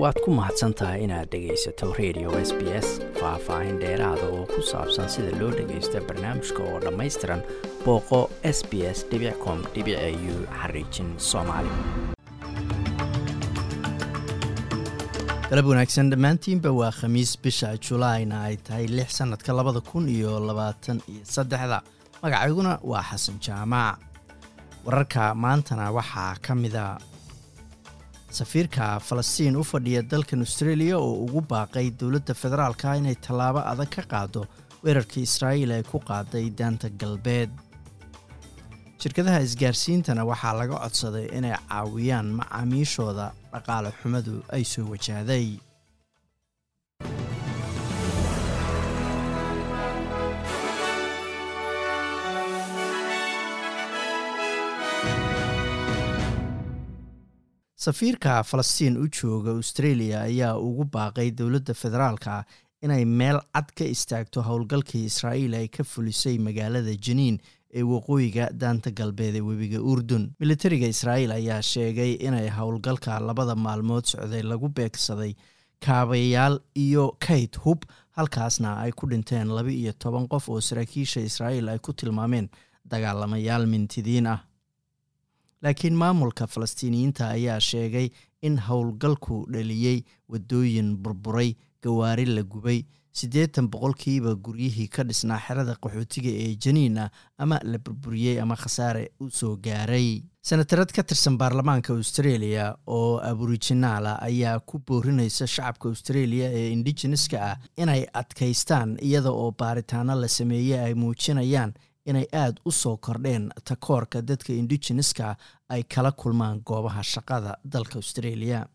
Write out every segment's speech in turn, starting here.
waad ku mahadsan tahay inaad dhegaysato radio s b s faah-faahin dheeraada oo ku saabsan sida loo dhagaysto barnaamijka oo dhammaystiran booqo s b s com u xariijin galab wanaagsan dhammaantiinba waa khamiis bisha julaayna ay tahay lix sannadka labada kun iyo labaatan iyo saddexda. Magacayguna waa xasan jaamac. Wararka maantana waxaa ka mida safiirka falastiin u fadhiya dalkan australia oo ugu baaqay dowladda federaalka inay tallaabo adag ka qaado weerarkii israa'iil ay ku qaaday daanta galbeed. Shirkadaha isgaarsiintana waxaa laga codsaday inay caawiyaan macaamiishooda dhaqaale xumadu ay soo wajahday safiirka falastiin u jooga australia ayaa ugu baaqay dowladda federaalka inay meel cad ka istaagto howlgalkii israa'iil ay ka fulisay magaalada janiin ee waqooyiga daanta galbeed ee webiga urdun. Militariga israa'iil ayaa sheegay inay howlgalka labada maalmood socday lagu beegsaday kaabayaal iyo kayd hub halkaasna ay ku dhinteen laba iyo toban qof oo saraakiisha israa'iil ay ku tilmaameen dagaalamayaal mintidiin ah laakiin maamulka falastiiniyiinta ayaa sheegay in howlgalku dhaliyey waddooyin burburay gawaari la gubay siddeetan boqolkiiba guryihii ka dhisnaa xerada qaxootiga ee janiin ah ama la burburiyey ama khasaare u soo gaaray. Senatarad ka tirsan baarlamaanka australia oo aborijinaala ayaa ku boorinaysa shacabka australia ee indigeneska ah inay adkaystaan iyada oo baaritaano la sameeyey ay muujinayaan inay aada u soo kordheen takoorka dadka indigeneska ay kala kulmaan goobaha shaqada dalka australia.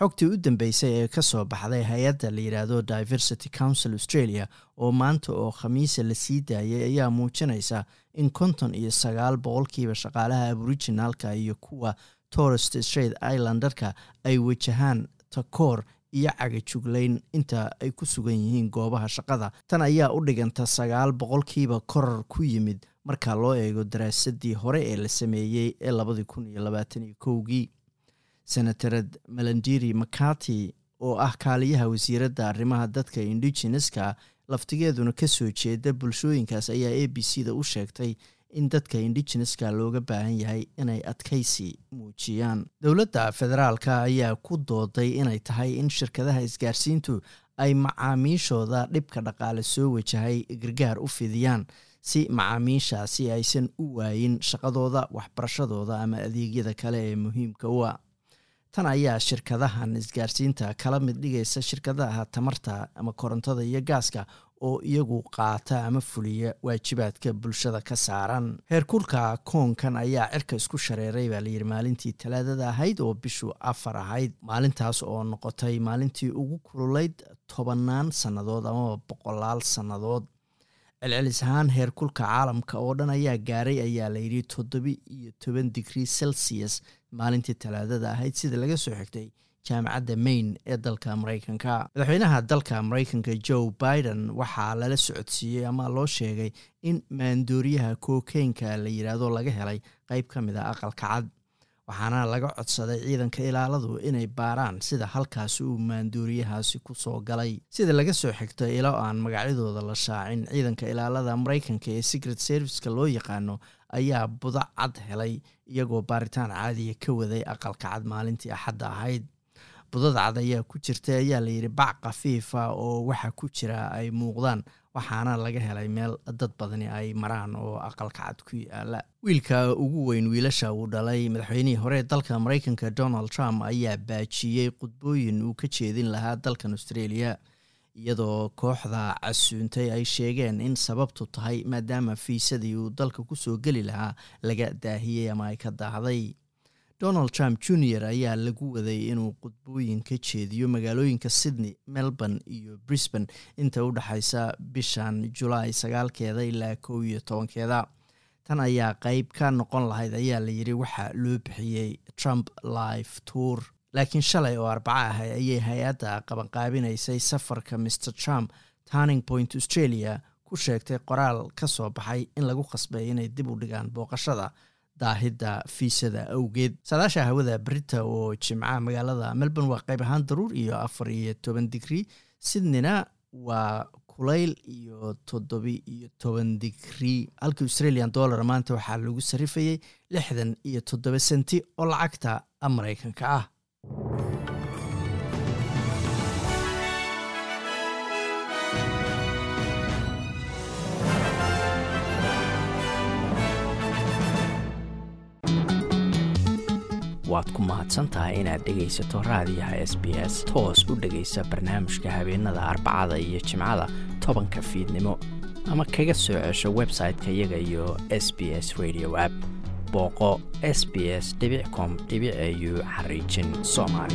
Xogtii u dambeysay ee ka soo baxday hay'adda la yidhaahdo diversity council australia oo maanta oo khamiisa la sii daayay ayaa muujinaysa in konton iyo sagaal boqolkiiba shaqaalaha aboriginalka iyo kuwa torest straight islandarka ay wajahaan takoor iyo cagajuglayn inta ay ku sugan yihiin goobaha shaqada. Tan ayaa u dhiganta sagaal boqolkiiba korar ku yimid marka loo eego daraasadii hore ee la sameeyey ee labadii kun iyo labaatan iyo kowgii. Senatarad melandiri makati oo ah kaaliyaha wasiiradda arrimaha dadka indigeneska laftigeeduna ka soo jeeda bulshooyinkaas ayaa a b c da u sheegtay in dadka indigeneska looga baahan yahay inay adkaysi muujiyaan. Dowladda federaalka ayaa ku dooday inay tahay in shirkadaha isgaarsiintu ay macaamiishooda dhibka dhaqaale soo wajahay gargaar u fidiyaan si macaamiishaasi aysan u waayin shaqadooda waxbarashadooda ama adeegyada kale ee muhiimka u ah. Tan ayaa shirkadahan isgaarsiinta kala mid dhigaysa shirkadaha tamarta ama korontada iyo gaaska oo iyagu qaata ama fuliya waajibaadka bulshada ka saaran. Heerkulka koonkan ayaa cirka isku shareeray baa layidhi maalintii talaadada ahayd oo bishu afar ahayd. Maalintaas oo noqotay maalintii ugu kululayd tobannaan sannadood amaba boqolaal sannadood. Celcelis ahaan heerkulka caalamka oo dhan ayaa gaaray ayaa layidhi toddoba iyo toban digrii celsius maalintii talaadada ahayd. Sida laga soo xigtay jaamacadda maine ee dalka maraykanka madaxweynaha dalka maraykanka joe biden waxaa lala socodsiiyey ama loo sheegay in maandooriyaha kokeynka la yidhaahdo laga helay qeyb ka mid a aqalka cad waxaana laga codsaday ciidanka ilaaladu inay baaraan sida halkaasi uu maandooriyahaasi ku soo galay. Sida laga soo xigto ilo aan magacyadooda la shaacin ciidanka ilaalada maraykanka ee secret serviceka loo yaqaano ayaa budo cad helay iyagoo baaritaan caadiya ka waday aqalka cad maalintii axadda ahayd budada cad ayaa ku jirtay ayaa layidhi bac khafiifa oo waxa ku jira ay muuqdaan waxaana laga helay meel dad badani ay maraan oo aqalka cad ku yaalla wiilka ugu weyn wiilasha uu dhalay madaxweynihii hore dalka maraykanka donald trump ayaa baajiyey khudbooyin uu ka jeedin lahaa dalkan australia iyadoo kooxda casuuntay ay sheegeen in sababtu tahay maadaama fiisadii uu dalka ku soo geli lahaa laga daahiyey ama ay ka daahday donald trump junior ayaa lagu waday inuu khudbooyin ka jeediyo magaalooyinka sydney melbourne iyo brisbane. Inta u dhexaysa bishan julaay sagaalkeeda ilaa kow iyo tobankeeda. Tan ayaa qeyb ka noqon lahayd ayaa layidhi waxaa loo bixiyey trump life tour. Laakiin shalay oo arbaco ahay ayay hay'adda qabanqaabinaysay safarka mr trump. Turning point australia ku sheegtay qoraal ka soo baxay in lagu khasbay inay dib u dhigaan booqashada daahidda fiisada awgeed. Saadaasha hawada berita oo jimcaha magaalada melbourne waa qayb ahaan daruur iyo afar iyo toban digrii sydneyna waa kulayl iyo toddobi iyo toban digrii halkii australian dollar maanta waxaa lagu sarifayay lixdan iyo toddoba senti oo lacagta maraykanka ah waad ku mahadsantahay inaad dhegaysato raadiyaha s b s. Toos u dhegaysa barnaamijka habeenada arbacada iyo jimcada tobanka fiidnimo. Ama kaga soo cesho website-ka iyaga iyo s b s radio app. Booqo s b s com au xariijin soomaali